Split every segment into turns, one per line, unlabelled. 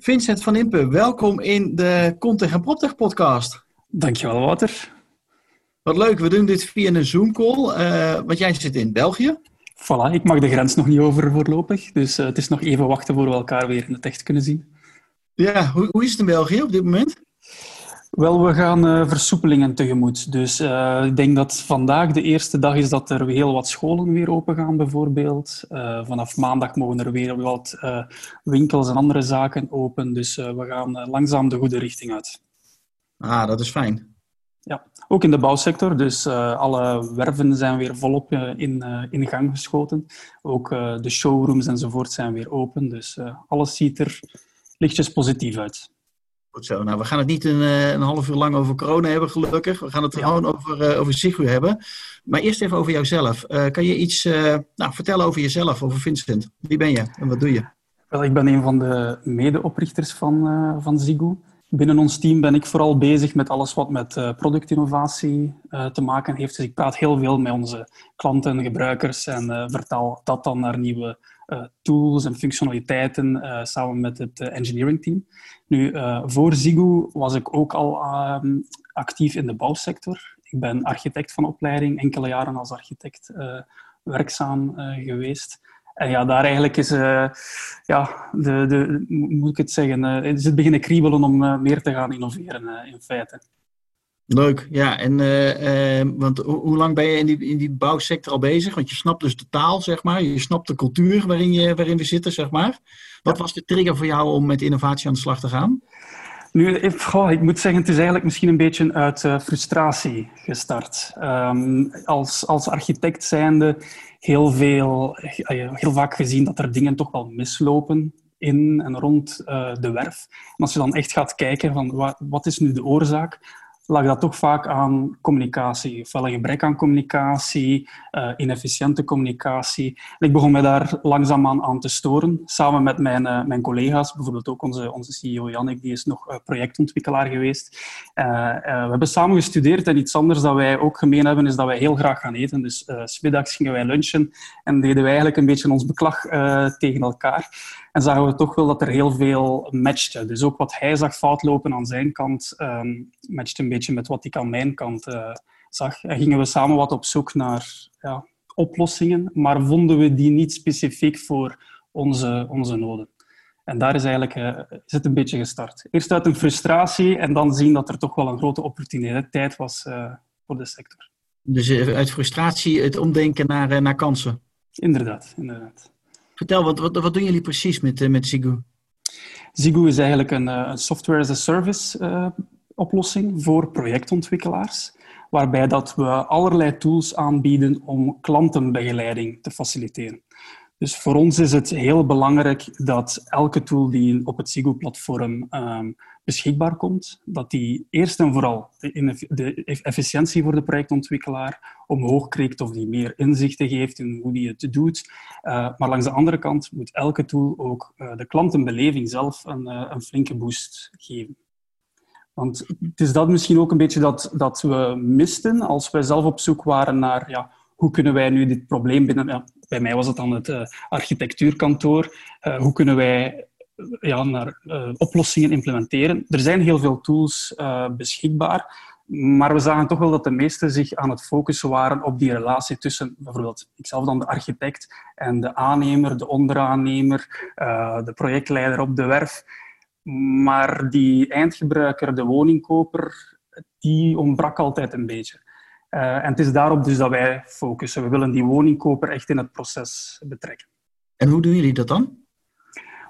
Vincent van Impe, welkom in de Contech en PropTech podcast.
Dankjewel, Wouter.
Wat leuk, we doen dit via een Zoom-call, uh, want jij zit in België.
Voilà, ik mag de grens nog niet over voorlopig, dus uh, het is nog even wachten voor we elkaar weer in het echt kunnen zien.
Ja, hoe, hoe is het in België op dit moment?
Wel, we gaan uh, versoepelingen tegemoet. Dus uh, ik denk dat vandaag de eerste dag is dat er heel wat scholen weer open gaan, bijvoorbeeld. Uh, vanaf maandag mogen er weer wat winkels en andere zaken open. Dus we gaan langzaam de goede richting uit.
Ah, dat is fijn.
Ja, ook in de bouwsector. Dus alle werven zijn weer volop in, in gang geschoten. Ook de showrooms enzovoort zijn weer open. Dus alles ziet er lichtjes positief uit.
Zo. Nou, we gaan het niet een, eh, een half uur lang over corona hebben, gelukkig. We gaan het gewoon over, uh, over Sigu hebben. Maar eerst even over jouzelf. Uh, kan je iets nou, vertellen over jezelf, over Vincent? Wie ben je en wat doe je?
Wel, ik ben een van de medeoprichters van, van Zigu. Binnen ons team ben ik vooral bezig met alles wat met productinnovatie te maken heeft. Dus ik praat heel veel met onze klanten en gebruikers en vertaal dat dan naar nieuwe uh, tools en functionaliteiten uh, samen met het uh, engineering team. Nu, voor Zigu was ik ook al ehm, actief in de bouwsector. Ik ben architect van opleiding, enkele jaren als architect werkzaam geweest. En ja, daar eigenlijk is, ja, de, de, moet ik het zeggen, is het beginnen kriebelen om meer te gaan innoveren in feite.
Leuk, ja. En, uh, uh, want hoe lang ben je in die, in die bouwsector al bezig? Want je snapt dus de taal, zeg maar. Je snapt de cultuur waarin, je, waarin we zitten, zeg maar. Wat was de trigger voor jou om met innovatie aan de slag te gaan?
Nu, ik moet zeggen, het is eigenlijk misschien een beetje uit uh, frustratie gestart. Um, als, als architect zijnde heel, veel, heel vaak gezien dat er dingen toch wel mislopen in en rond de werf. En als je dan echt gaat kijken van wat, wat is nu de oorzaak, lag dat toch vaak aan communicatie. Ofwel een gebrek aan communicatie, uh, inefficiënte communicatie. En ik begon me daar langzaamaan aan te storen, samen met mijn, uh, mijn collega's. Bijvoorbeeld ook onze, onze CEO Jannik, die is nog uh, projectontwikkelaar geweest. we hebben samen gestudeerd en iets anders dat wij ook gemeen hebben, is dat wij heel graag gaan eten. Dus uh, smiddags gingen wij lunchen en deden wij eigenlijk een beetje ons beklag tegen elkaar. En zagen we toch wel dat er heel veel matchte. Dus ook wat hij zag foutlopen aan zijn kant, um, matchte een beetje met wat ik aan mijn kant uh, zag. En gingen we samen wat op zoek naar ja, oplossingen, maar vonden we die niet specifiek voor onze, onze noden. En daar is eigenlijk uh, is het een beetje gestart. Eerst uit een frustratie en dan zien dat er toch wel een grote opportuniteit was uh, voor de sector.
Dus uit frustratie het omdenken naar, naar kansen?
Inderdaad, inderdaad.
Vertel, wat, wat, wat doen jullie precies met, uh, met Zigu?
Zigu is eigenlijk een, uh, software as a service uh, oplossing voor projectontwikkelaars, waarbij dat we allerlei tools aanbieden om klantenbegeleiding te faciliteren. Dus voor ons is het heel belangrijk dat elke tool die op het Sigo-platform um, beschikbaar komt, dat die eerst en vooral de, de, efficiëntie voor de projectontwikkelaar omhoog krijgt of die meer inzichten geeft in hoe die het doet. Uh, maar langs de andere kant moet elke tool ook uh, de klantenbeleving zelf een, uh, een, flinke boost geven. Want het is dat misschien ook een beetje dat, dat we misten als wij zelf op zoek waren naar ja, hoe kunnen wij nu dit probleem binnen... Ja, bij mij was het dan het architectuurkantoor. hoe kunnen wij ja, naar uh, oplossingen implementeren. Er zijn heel veel tools beschikbaar, maar we zagen toch wel dat de meesten zich aan het focussen waren op die relatie tussen bijvoorbeeld ikzelf dan de architect en de aannemer, de onderaannemer, de projectleider op de werf. Maar die eindgebruiker, de woningkoper, die ontbrak altijd een beetje. En het is daarop dus dat wij focussen. We willen die woningkoper echt in het proces betrekken.
En hoe doen jullie dat dan?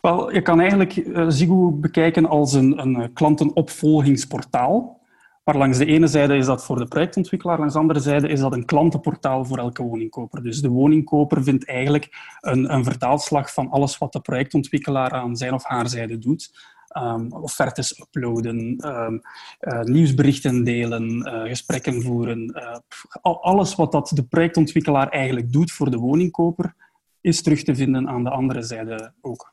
Wel, je kan eigenlijk uh, bekijken als een, een eh, klantenopvolgingsportaal. Waar langs de ene zijde is dat voor de projectontwikkelaar, langs de andere zijde is dat een klantenportaal voor elke woningkoper. Dus de woningkoper vindt eigenlijk een, een vertaalslag van alles wat de projectontwikkelaar aan zijn of haar zijde doet. Um, offertes uploaden, um, uh, nieuwsberichten delen, uh, gesprekken voeren. Uh, alles wat dat de projectontwikkelaar eigenlijk doet voor de woningkoper, is terug te vinden aan de andere zijde ook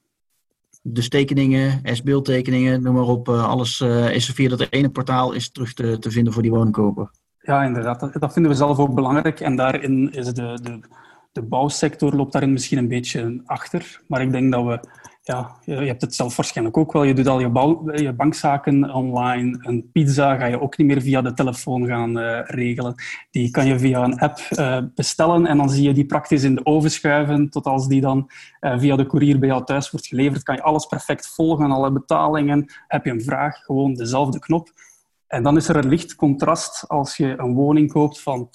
dus tekeningen, S-beeldtekeningen, noem maar op. Eh, alles is via dat ene portaal is terug te, te vinden voor die woningkoper.
Ja, inderdaad. Dat, dat, vinden we zelf ook belangrijk. En daarin is de, de, de bouwsector loopt daarin misschien een beetje achter. Maar ik denk dat we ja, je hebt het zelf waarschijnlijk ook wel. Je doet al je, bankzaken online. Een pizza ga je ook niet meer via de telefoon gaan uh, regelen. Die kan je via een app uh, bestellen en dan zie je die praktisch in de oven schuiven. Tot als die dan uh, via de courier bij jou thuis wordt geleverd, kan je alles perfect volgen, alle betalingen. Heb je een vraag, gewoon dezelfde knop. En dan is er een licht contrast als je een woning koopt van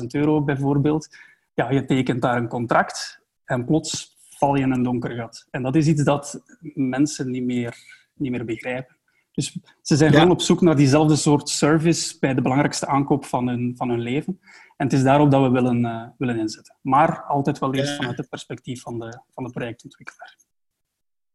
300.000 euro bijvoorbeeld. Ja, je tekent daar een contract en plots val je in een donker gat. En dat is iets dat mensen niet meer, niet meer begrijpen. Dus ze zijn gewoon op zoek naar diezelfde soort service bij de belangrijkste aankoop van hun, van hun leven. En het is daarop dat we willen, uh, willen inzetten. Maar altijd wel eerst vanuit het perspectief van de, van de projectontwikkelaar.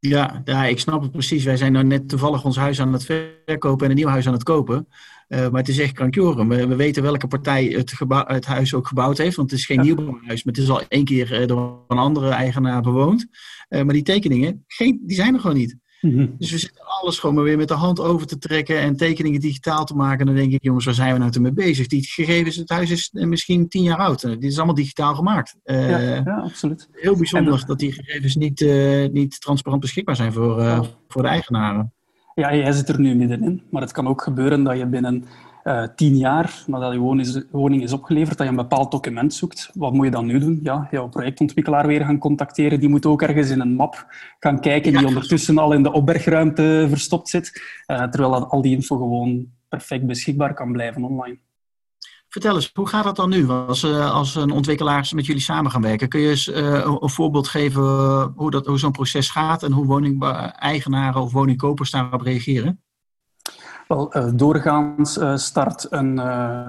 Ja, ja, ik snap het precies. Wij zijn nou net toevallig ons huis aan het verkopen en een nieuw huis aan het kopen. Uh, maar het is echt krankjoren. We, we, weten welke partij het, gebouw, het, huis ook gebouwd heeft. Want het is geen ja. nieuwbouwhuis, maar het is al één keer uh, door een andere eigenaar bewoond. Uh, maar die tekeningen, geen, die zijn er gewoon niet. Mm-hmm. Dus we zitten alles gewoon maar weer met de hand over te trekken en tekeningen digitaal te maken. En dan denk ik, jongens, waar zijn we nou mee bezig? Die gegevens, het huis is misschien tien jaar oud. Dit is allemaal digitaal gemaakt.
Ja, ja, absoluut.
Heel bijzonder dat... dat die gegevens niet, niet transparant beschikbaar zijn voor, voor de eigenaren.
Ja, jij zit er nu middenin. Maar het kan ook gebeuren dat je binnen uh, tien jaar, nadat je woning is, woning is opgeleverd, dat je een bepaald document zoekt. Wat moet je dan nu doen? Ja, jouw projectontwikkelaar weer gaan contacteren. Die moet ook ergens in een map gaan kijken, die ondertussen al in de opbergruimte verstopt zit. Uh, terwijl al die info gewoon perfect beschikbaar kan blijven online.
Vertel eens, hoe gaat dat dan nu als, uh, als een ontwikkelaar met jullie samen gaan werken? Kun je eens uh, een voorbeeld geven hoe, dat, hoe zo'n proces gaat en hoe woningeigenaren of woningkopers daarop reageren?
Wel, uh, doorgaans start een,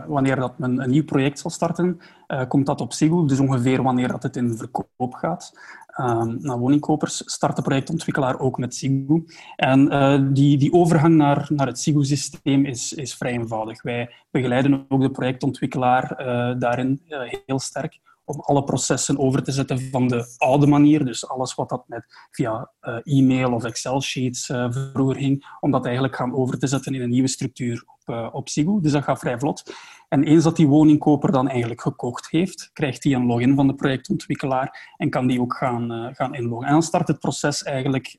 wanneer dat men een nieuw project zal starten, komt dat op Sigul, dus ongeveer wanneer dat het in verkoop gaat. Um, nou, woningkopers start de projectontwikkelaar ook met Sigu. En die, die overgang naar, naar het Sigu-systeem is, is vrij eenvoudig. Wij begeleiden ook de projectontwikkelaar daarin heel sterk om alle processen over te zetten van de oude manier. Dus alles wat dat met via uh, e-mail of Excel-sheets uh, vroeger ging, om dat eigenlijk gaan over te zetten in een nieuwe structuur op, uh, op Sigo. Dus dat gaat vrij vlot. En eens dat die woningkoper dan eigenlijk gekocht heeft, krijgt hij een login van de projectontwikkelaar en kan die ook gaan, gaan inloggen. En dan start het proces eigenlijk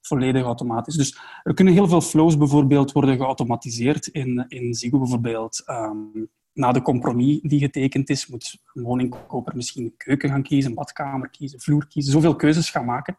volledig automatisch. Dus er kunnen heel veel flows bijvoorbeeld worden geautomatiseerd in, in. Bijvoorbeeld um, na de compromis die getekend is, moet een woningkoper misschien een keuken gaan kiezen, een badkamer kiezen, vloer kiezen, zoveel keuzes gaan maken.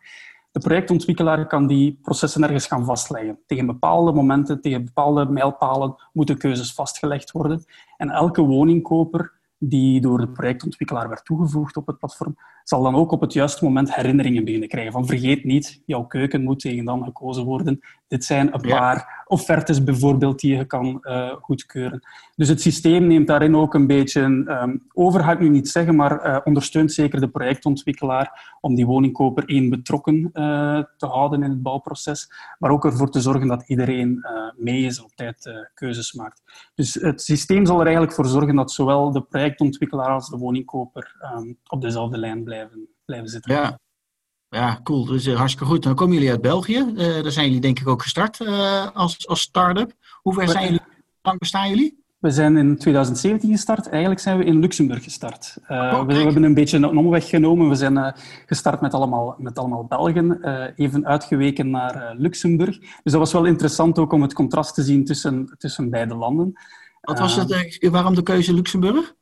De projectontwikkelaar kan die processen ergens gaan vastleggen. Tegen bepaalde momenten, tegen bepaalde mijlpalen moeten keuzes vastgelegd worden. En elke woningkoper die door de projectontwikkelaar werd toegevoegd op het platform, zal dan ook op het juiste moment herinneringen beginnen krijgen. Van vergeet niet, jouw keuken moet tegen dan gekozen worden. Dit zijn een paar offertes bijvoorbeeld die je kan uh, goedkeuren. Dus het systeem neemt daarin ook een beetje um, over, ga ik nu niet zeggen, maar uh, ondersteunt zeker de projectontwikkelaar om die woningkoper één betrokken uh, te houden in het bouwproces, maar ook ervoor te zorgen dat iedereen mee is op tijd keuzes maakt. Dus het systeem zal er eigenlijk voor zorgen dat zowel de projectontwikkelaar als de woningkoper um, op dezelfde lijn blijven, blijven zitten.
Ja. Ja, cool. Dus uh, hartstikke goed. Dan komen jullie uit België. Uh, daar zijn jullie denk ik ook gestart uh, als, als start-up. Hoe ver zijn jullie? Hoe lang bestaan jullie?
We zijn in 2017 gestart. Eigenlijk zijn we in Luxemburg gestart. Oh, we, we, hebben een beetje een omweg genomen. We zijn gestart met allemaal, met allemaal Belgen, even uitgeweken naar Luxemburg. Dus dat was wel interessant ook om het contrast te zien tussen, tussen beide landen.
Wat was het, waarom de keuze Luxemburg?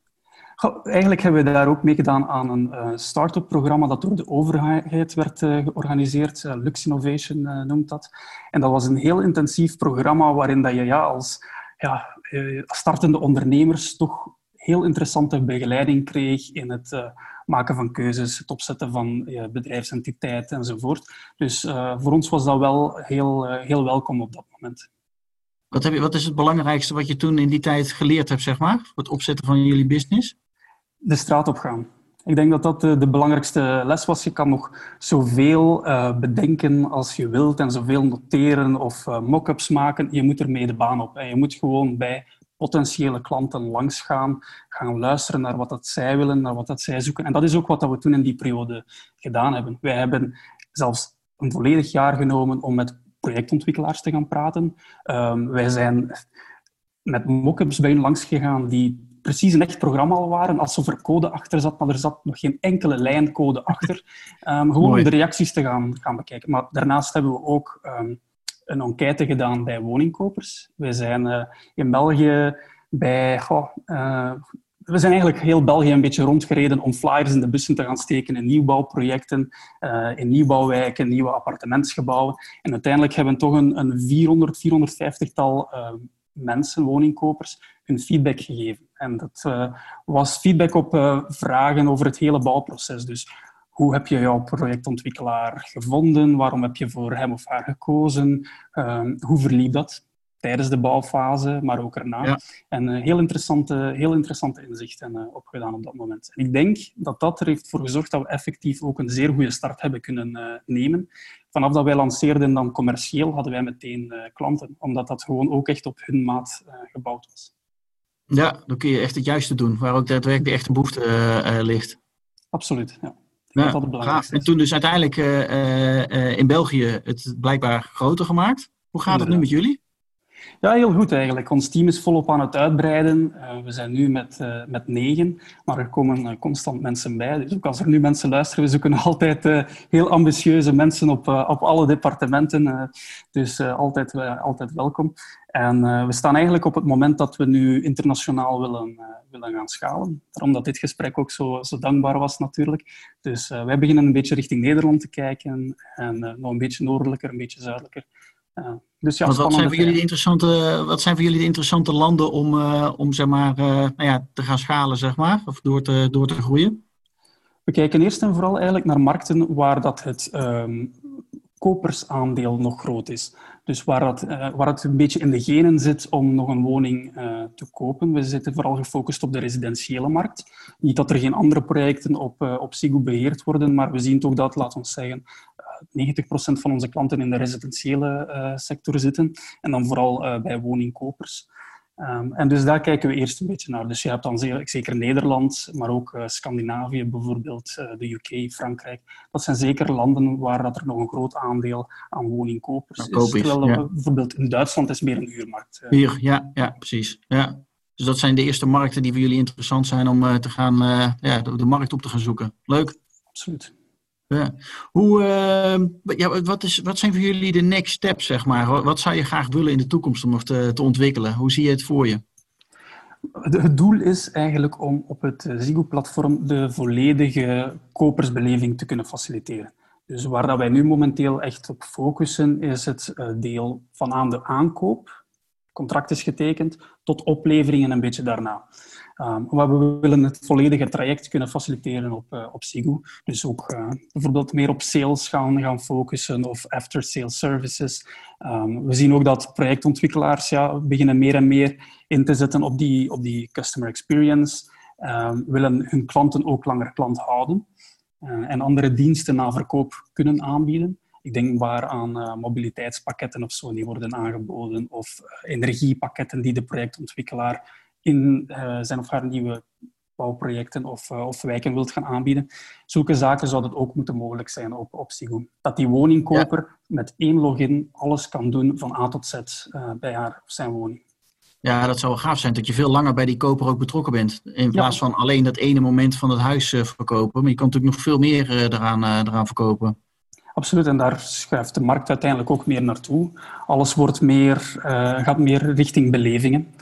Eigenlijk hebben we daar ook meegedaan aan een uh, start-up programma dat door de overheid werd uh, georganiseerd. Uh, Lux Innovation noemt dat. En dat was een heel intensief programma waarin dat je ja, als ja, startende ondernemers toch heel interessante begeleiding kreeg in het maken van keuzes, het opzetten van bedrijfsentiteiten enzovoort. Dus voor ons was dat wel heel, heel welkom op dat moment.
Wat, heb je, wat is het belangrijkste wat je toen in die tijd geleerd hebt, zeg maar, het opzetten van jullie business?
De straat op gaan. Ik denk dat dat de, belangrijkste les was. Je kan nog zoveel uh, bedenken als je wilt en zoveel noteren of uh, mock-ups maken. Je moet ermee de baan op. En je moet gewoon bij potentiële klanten langs gaan, gaan luisteren naar wat dat zij willen, naar wat dat zij zoeken. En dat is ook wat we toen in die periode gedaan hebben. Wij hebben zelfs een volledig jaar genomen om met projectontwikkelaars te gaan praten. Um, wij zijn met mock-ups bij hen langs gegaan die precies een echt programma al waren, alsof er code achter zat, maar er zat nog geen enkele lijn code achter. Um, gewoon om de reacties te gaan, gaan bekijken. Maar daarnaast hebben we ook um, een enquête gedaan bij woningkopers. We zijn uh, in België bij... uh, we zijn eigenlijk heel België een beetje rondgereden om flyers in de bussen te gaan steken in nieuwbouwprojecten, uh, in nieuwbouwwijken, nieuwe appartementsgebouwen. En uiteindelijk hebben we toch een, een 400, 450-tal mensen, woningkopers, hun feedback gegeven. En dat uh, was feedback op uh, vragen over het hele bouwproces. Dus hoe heb je jouw projectontwikkelaar gevonden? Waarom heb je voor hem of haar gekozen? Uh, hoe verliep dat tijdens de bouwfase, maar ook erna? Ja. En uh, heel, interessante, heel interessante inzichten opgedaan op dat moment. En ik denk dat dat er heeft voor gezorgd dat we effectief ook een zeer goede start hebben kunnen nemen vanaf dat wij lanceerden dan commercieel, hadden wij meteen klanten, omdat dat gewoon ook echt op hun maat gebouwd was.
Ja, dan kun je echt het juiste doen, waar ook daadwerkelijk de echte behoefte uh, ligt.
Absoluut, ja.
Ja, dat En toen dus uiteindelijk in België het blijkbaar groter gemaakt. Hoe gaat het nu met jullie?
Ja, heel goed eigenlijk. Ons team is volop aan het uitbreiden. Uh, we zijn nu met, met negen, maar er komen constant mensen bij. Dus ook als er nu mensen luisteren, we zoeken altijd heel ambitieuze mensen op, op alle departementen. dus altijd, altijd welkom. En we staan eigenlijk op het moment dat we nu internationaal willen, willen gaan schalen. Daarom dat dit gesprek ook zo, zo dankbaar was natuurlijk. Dus wij beginnen een beetje richting Nederland te kijken en nog een beetje noordelijker, een beetje zuidelijker.
Dus ja, wat, zijn voor jullie de interessante, wat zijn voor jullie de interessante landen om, uh, om zeg maar, uh, nou ja, te gaan schalen, zeg maar, of door te, door te groeien?
We kijken eerst en vooral eigenlijk naar markten waar dat het um, kopersaandeel nog groot is. Dus waar, dat, uh, waar het een beetje in de genen zit om nog een woning te kopen. We zitten vooral gefocust op de residentiële markt. Niet dat er geen andere projecten op, op SIGU beheerd worden, maar we zien toch dat, laten we zeggen, 90% van onze klanten in de residentiële sector zitten. En dan vooral bij woningkopers. Um, en dus daar kijken we eerst een beetje naar. Dus je hebt dan zeker Nederland, maar ook uh, Scandinavië, bijvoorbeeld de UK, Frankrijk. Dat zijn zeker landen waar dat er nog een groot aandeel aan woningkopers is. Terwijl ja. bijvoorbeeld in Duitsland is meer een huurmarkt.
Huur, ja, ja precies. Ja. Dus dat zijn de eerste markten die voor jullie interessant zijn om te gaan, ja, de, de markt op te gaan zoeken. Leuk.
Absoluut.
Hoe, ja, wat, is, wat zijn voor jullie de next steps, zeg maar? Wat zou je graag willen in de toekomst om nog te, te ontwikkelen? Hoe zie je het voor je?
Het doel is eigenlijk om op het Zigo-platform de volledige kopersbeleving te kunnen faciliteren. Dus waar dat wij nu momenteel echt op focussen, is het eh, deel van aan de aankoop, contract is getekend, tot oplevering en een beetje daarna. Um, we willen het volledige traject kunnen faciliteren op, uh, op Sigu. Dus ook uh, bijvoorbeeld meer op sales gaan, gaan focussen of after-sales services. Um, we zien ook dat projectontwikkelaars ja, beginnen meer en meer in te zetten op die, op die customer experience. Um, willen hun klanten ook langer klant houden. Uh, en andere diensten na verkoop kunnen aanbieden. Ik denk waar aan mobiliteitspakketten of zo die worden aangeboden, of energiepakketten die de projectontwikkelaar in uh, zijn of haar nieuwe bouwprojecten of, uh, of wijken wilt gaan aanbieden. Zulke zaken zouden ook moeten mogelijk zijn op, op. Dat die woningkoper ja. met één login alles kan doen van A tot Z uh, bij haar of zijn woning.
Ja, dat zou wel gaaf zijn dat je veel langer bij die koper ook betrokken bent. In plaats ja. van alleen dat ene moment van het huis verkopen. Maar je kan natuurlijk nog veel meer eraan, eraan verkopen.
Absoluut, en daar schuift de markt uiteindelijk ook meer naartoe. Alles wordt meer, gaat meer richting belevingen.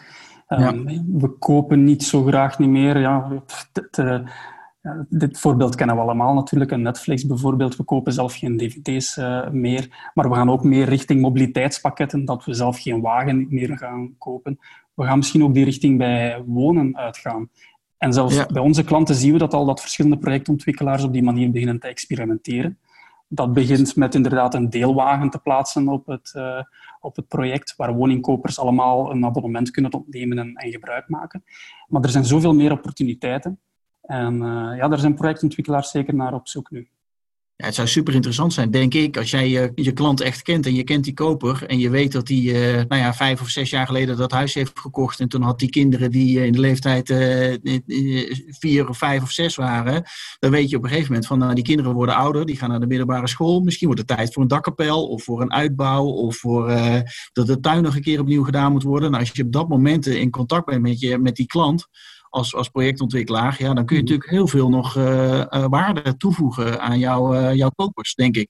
Ja. Um, we kopen niet zo graag niet meer. Ja, dit, uh, dit voorbeeld kennen we allemaal natuurlijk. Een Netflix bijvoorbeeld. We kopen zelf geen dvd's uh, meer. Maar we gaan ook meer richting mobiliteitspakketten. Dat we zelf geen wagen meer gaan kopen. We gaan misschien ook die richting bij wonen uitgaan. En zelfs ja. bij onze klanten zien we dat al dat verschillende projectontwikkelaars op die manier beginnen te experimenteren. Dat begint met inderdaad een deelwagen te plaatsen op het, uh, op het project, waar woningkopers allemaal een abonnement kunnen ontnemen en, en gebruik maken. Maar er zijn zoveel meer opportuniteiten. En uh, ja, daar zijn projectontwikkelaars zeker naar op zoek nu.
Ja, het zou super interessant zijn, denk ik, als jij je, je klant echt kent en je kent die koper en je weet dat die uh, nou ja, vijf of zes jaar geleden dat huis heeft gekocht en toen had die kinderen die uh, in de leeftijd vier of vijf of zes waren, dan weet je op een gegeven moment van nou, die kinderen worden ouder, die gaan naar de middelbare school, misschien wordt het tijd voor een dakkapel of voor een uitbouw of voor dat de tuin nog een keer opnieuw gedaan moet worden. Nou, als je op dat moment in contact bent met, je, met die klant, als, als projectontwikkelaar, ja, dan kun je mhm. natuurlijk heel veel nog waarde toevoegen aan jouw, jouw kopers, denk ik.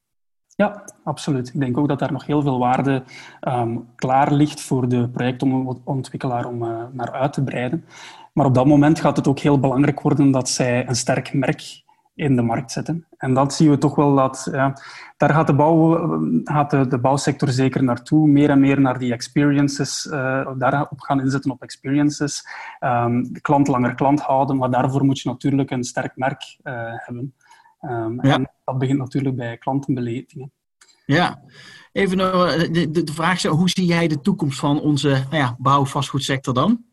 Ja, absoluut. Ik denk ook dat daar nog heel veel waarde um, klaar ligt voor de projectontwikkelaar om naar uit te breiden. Maar op dat moment gaat het ook heel belangrijk worden dat zij een sterk merk in de markt zetten. En dat zien we toch wel dat ja, daar gaat, de, bouw, gaat de, de, bouwsector zeker naartoe, meer en meer naar die experiences, uh, daarop gaan inzetten op experiences, um, de klant langer klant houden, maar daarvoor moet je natuurlijk een sterk merk uh, hebben. Um, ja. En dat begint natuurlijk bij klantenbelevingen.
Ja, even de, de, de vraag, hoe zie jij de toekomst van onze nou ja, bouw-vastgoedsector dan?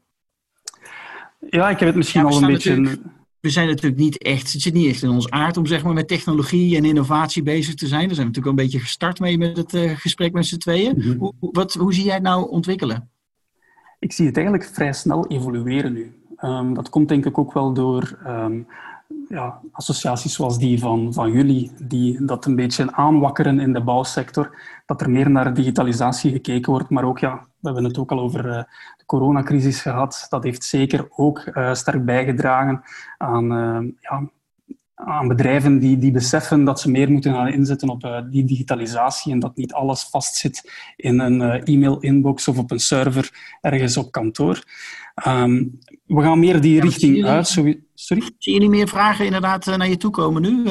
Ja, ik heb het misschien al een beetje
we zijn natuurlijk niet echt, het zit niet echt in ons aard om zeg maar, met technologie en innovatie bezig te zijn. Daar zijn we natuurlijk een beetje gestart mee met het uh, gesprek met z'n tweeën. Mhm. hoe, wat, hoe zie jij het nou ontwikkelen?
Ik zie het eigenlijk vrij snel evolueren nu. Um, dat komt denk ik ook wel door um, ja, associaties zoals die van, van jullie, die dat een beetje aanwakkeren in de bouwsector, dat er meer naar digitalisatie gekeken wordt, maar ook, ja, we hebben het ook al over de coronacrisis gehad, dat heeft zeker ook uh, sterk bijgedragen aan, uh, ja, aan bedrijven die, die beseffen dat ze meer moeten gaan inzetten op die digitalisatie en dat niet alles vastzit in een e-mail-inbox of op een server ergens op kantoor. Um, we gaan meer die richting uit. Sorry?
Zie jullie meer vragen inderdaad eh, naar je toe komen nu?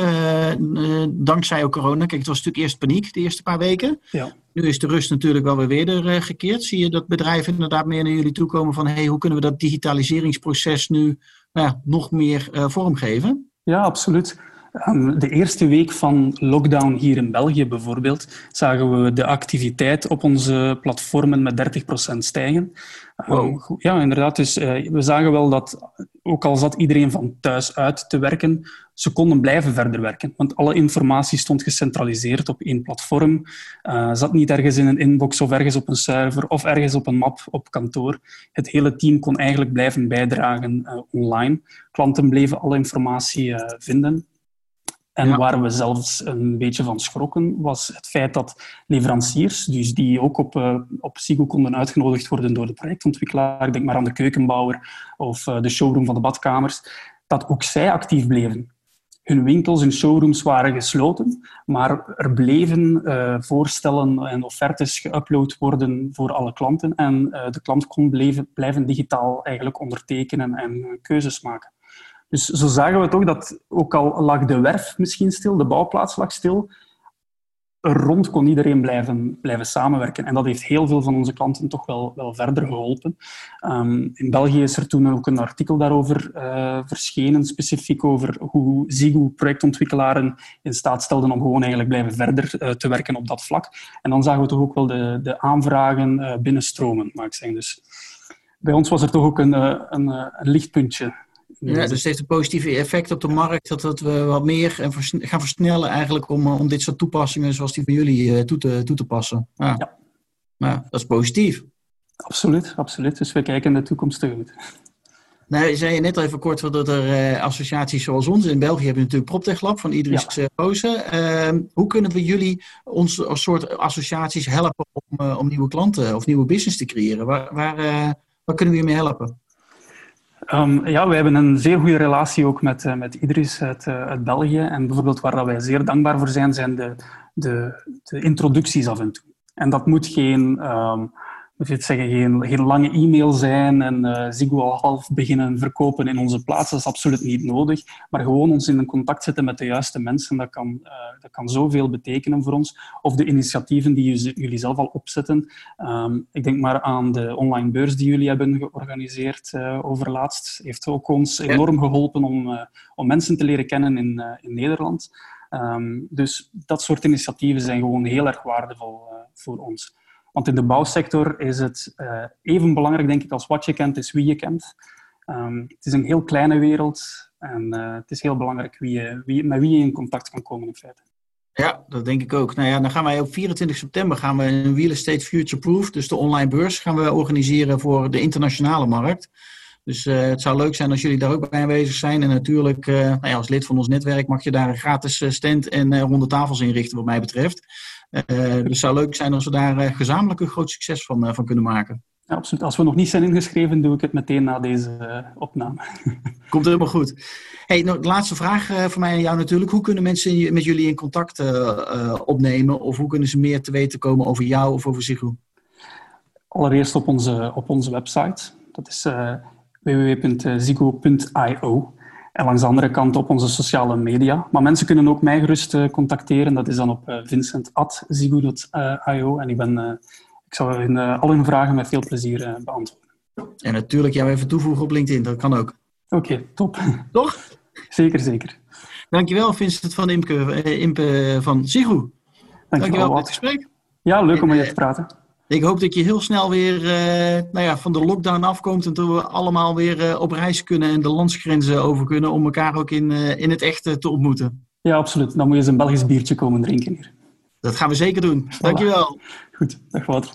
Dankzij ook corona. Kijk, het was natuurlijk eerst paniek de eerste paar weken. Ja. Nu is de rust natuurlijk wel weer weer gekeerd. Zie je dat bedrijven inderdaad meer naar jullie toe komen van hey, hoe kunnen we dat digitaliseringsproces nu nou nog meer vormgeven?
Ja, absoluut. Ehm, de eerste week van lockdown hier in België bijvoorbeeld, zagen we de activiteit op onze platformen met 30% stijgen. Ehm, ja, inderdaad. Dus uh, we zagen wel dat, ook al zat iedereen van thuis uit te werken, ze konden blijven verder werken. Want alle informatie stond gecentraliseerd op één platform. Uh, zat niet ergens in een inbox of ergens op een server of ergens op een map op kantoor. Het hele team kon eigenlijk blijven bijdragen uh, online. Klanten bleven alle informatie vinden. En waar we zelfs een beetje van schrokken, was het feit dat leveranciers, dus die ook op, uh, op SIGO konden uitgenodigd worden door de projectontwikkelaar, denk maar aan de keukenbouwer of uh, de showroom van de badkamers, dat ook zij actief bleven. Hun winkels en showrooms waren gesloten, maar er bleven uh, voorstellen en offertes geüpload worden voor alle klanten en de klant kon blijven, blijven digitaal eigenlijk ondertekenen en keuzes maken. Dus zo zagen we toch dat, ook al lag de werf misschien stil, de bouwplaats lag stil, rond kon iedereen blijven, blijven samenwerken. En dat heeft heel veel van onze klanten toch wel, wel verder geholpen. Um, in België is er toen ook een artikel daarover uh, verschenen, specifiek over hoe Zigo projectontwikkelaren in staat stelden om gewoon eigenlijk blijven verder uh, te werken op dat vlak. En dan zagen we toch ook wel de, de aanvragen uh, binnenstromen, mag ik zeggen. Dus bij ons was er toch ook een, een, een lichtpuntje
ja, dus het heeft een positieve effect op de markt, dat, dat we wat meer gaan versnellen eigenlijk om, eh, om dit soort toepassingen zoals die van jullie uh, toe, te, toe te passen. Ja. ja. ja. dat is positief.
Absoluut, absoluut. Dus we kijken de toekomst tegemoet.
Nou, je zei net al even kort dat er uh, associaties zoals ons in België hebben natuurlijk PropTech Lab van Idris ja. Uh, hoe kunnen we jullie ons als soort associaties helpen om, om nieuwe klanten of nieuwe business te creëren? Waar, waar, waar kunnen we je mee helpen?
Um, ja, we hebben een zeer goede relatie ook met, uh, met Idris uit, uh, uit België. En bijvoorbeeld waar dat wij zeer dankbaar voor zijn, zijn de, de, de introducties af en toe. En dat moet geen um, moet je het zeggen, geen, geen lange e-mail zijn en uh, Ziggo al half beginnen verkopen in onze plaats. Dat is absoluut niet nodig. Maar gewoon ons in contact zetten met de juiste mensen, dat kan, uh, dat kan zoveel betekenen voor ons. Of de initiatieven die jullie zelf al opzetten. Um, ik denk maar aan de online beurs die jullie hebben georganiseerd uh, overlaatst. Heeft ook ons enorm geholpen om, om mensen te leren kennen in, in Nederland. Um, dus dat soort initiatieven zijn gewoon heel erg waardevol voor ons. Want in de bouwsector is het uh, even belangrijk, denk ik, als wat je kent, is wie je kent. Um, het is een heel kleine wereld en uh, het is heel belangrijk wie je, wie, met wie je in contact kan komen in feite.
Ja, dat denk ik ook. Nou ja, dan gaan wij op 24 september gaan we een Real Estate Future Proof, dus de online beurs, gaan we organiseren voor de internationale markt. Dus uh, het zou leuk zijn als jullie daar ook bij aanwezig zijn. En natuurlijk, uh, nou ja, als lid van ons netwerk mag je daar een gratis stand en ronde tafels inrichten, wat mij betreft. Uh, dus het zou leuk zijn als we daar uh, gezamenlijk een groot succes van, uh, van kunnen maken.
Ja, absoluut. Als we nog niet zijn ingeschreven, doe ik het meteen na deze uh, opname.
Komt helemaal goed. Hey, nou, de laatste vraag uh, voor mij en jou natuurlijk. Hoe kunnen mensen met jullie in contact uh, opnemen? Of hoe kunnen ze meer te weten komen over jou of over Zigo?
Allereerst op onze, op onze website. Dat is www.zigo.io. En langs de andere kant op onze sociale media. Maar mensen kunnen ook mij gerust contacteren. Dat is dan op vincent.zigo.io. En ik ben ik zal hun, al hun vragen met veel plezier beantwoorden.
En natuurlijk jou even toevoegen op LinkedIn, dat kan ook.
Oké, top.
Toch?
Zeker, zeker.
Dankjewel Vincent van Imke, eh, Impe van. Dankjewel, Dankjewel voor het gesprek.
Ja, leuk om met je te praten.
Ik hoop dat je heel snel weer uh, nou ja, van de lockdown afkomt en dat we allemaal weer uh, op reis kunnen en de landsgrenzen over kunnen om elkaar ook in, uh, in het echt te ontmoeten.
Ja, absoluut. Dan moet je eens een Belgisch biertje komen drinken hier.
Dat gaan we zeker doen. Dankjewel.
Goed, dag Wouter.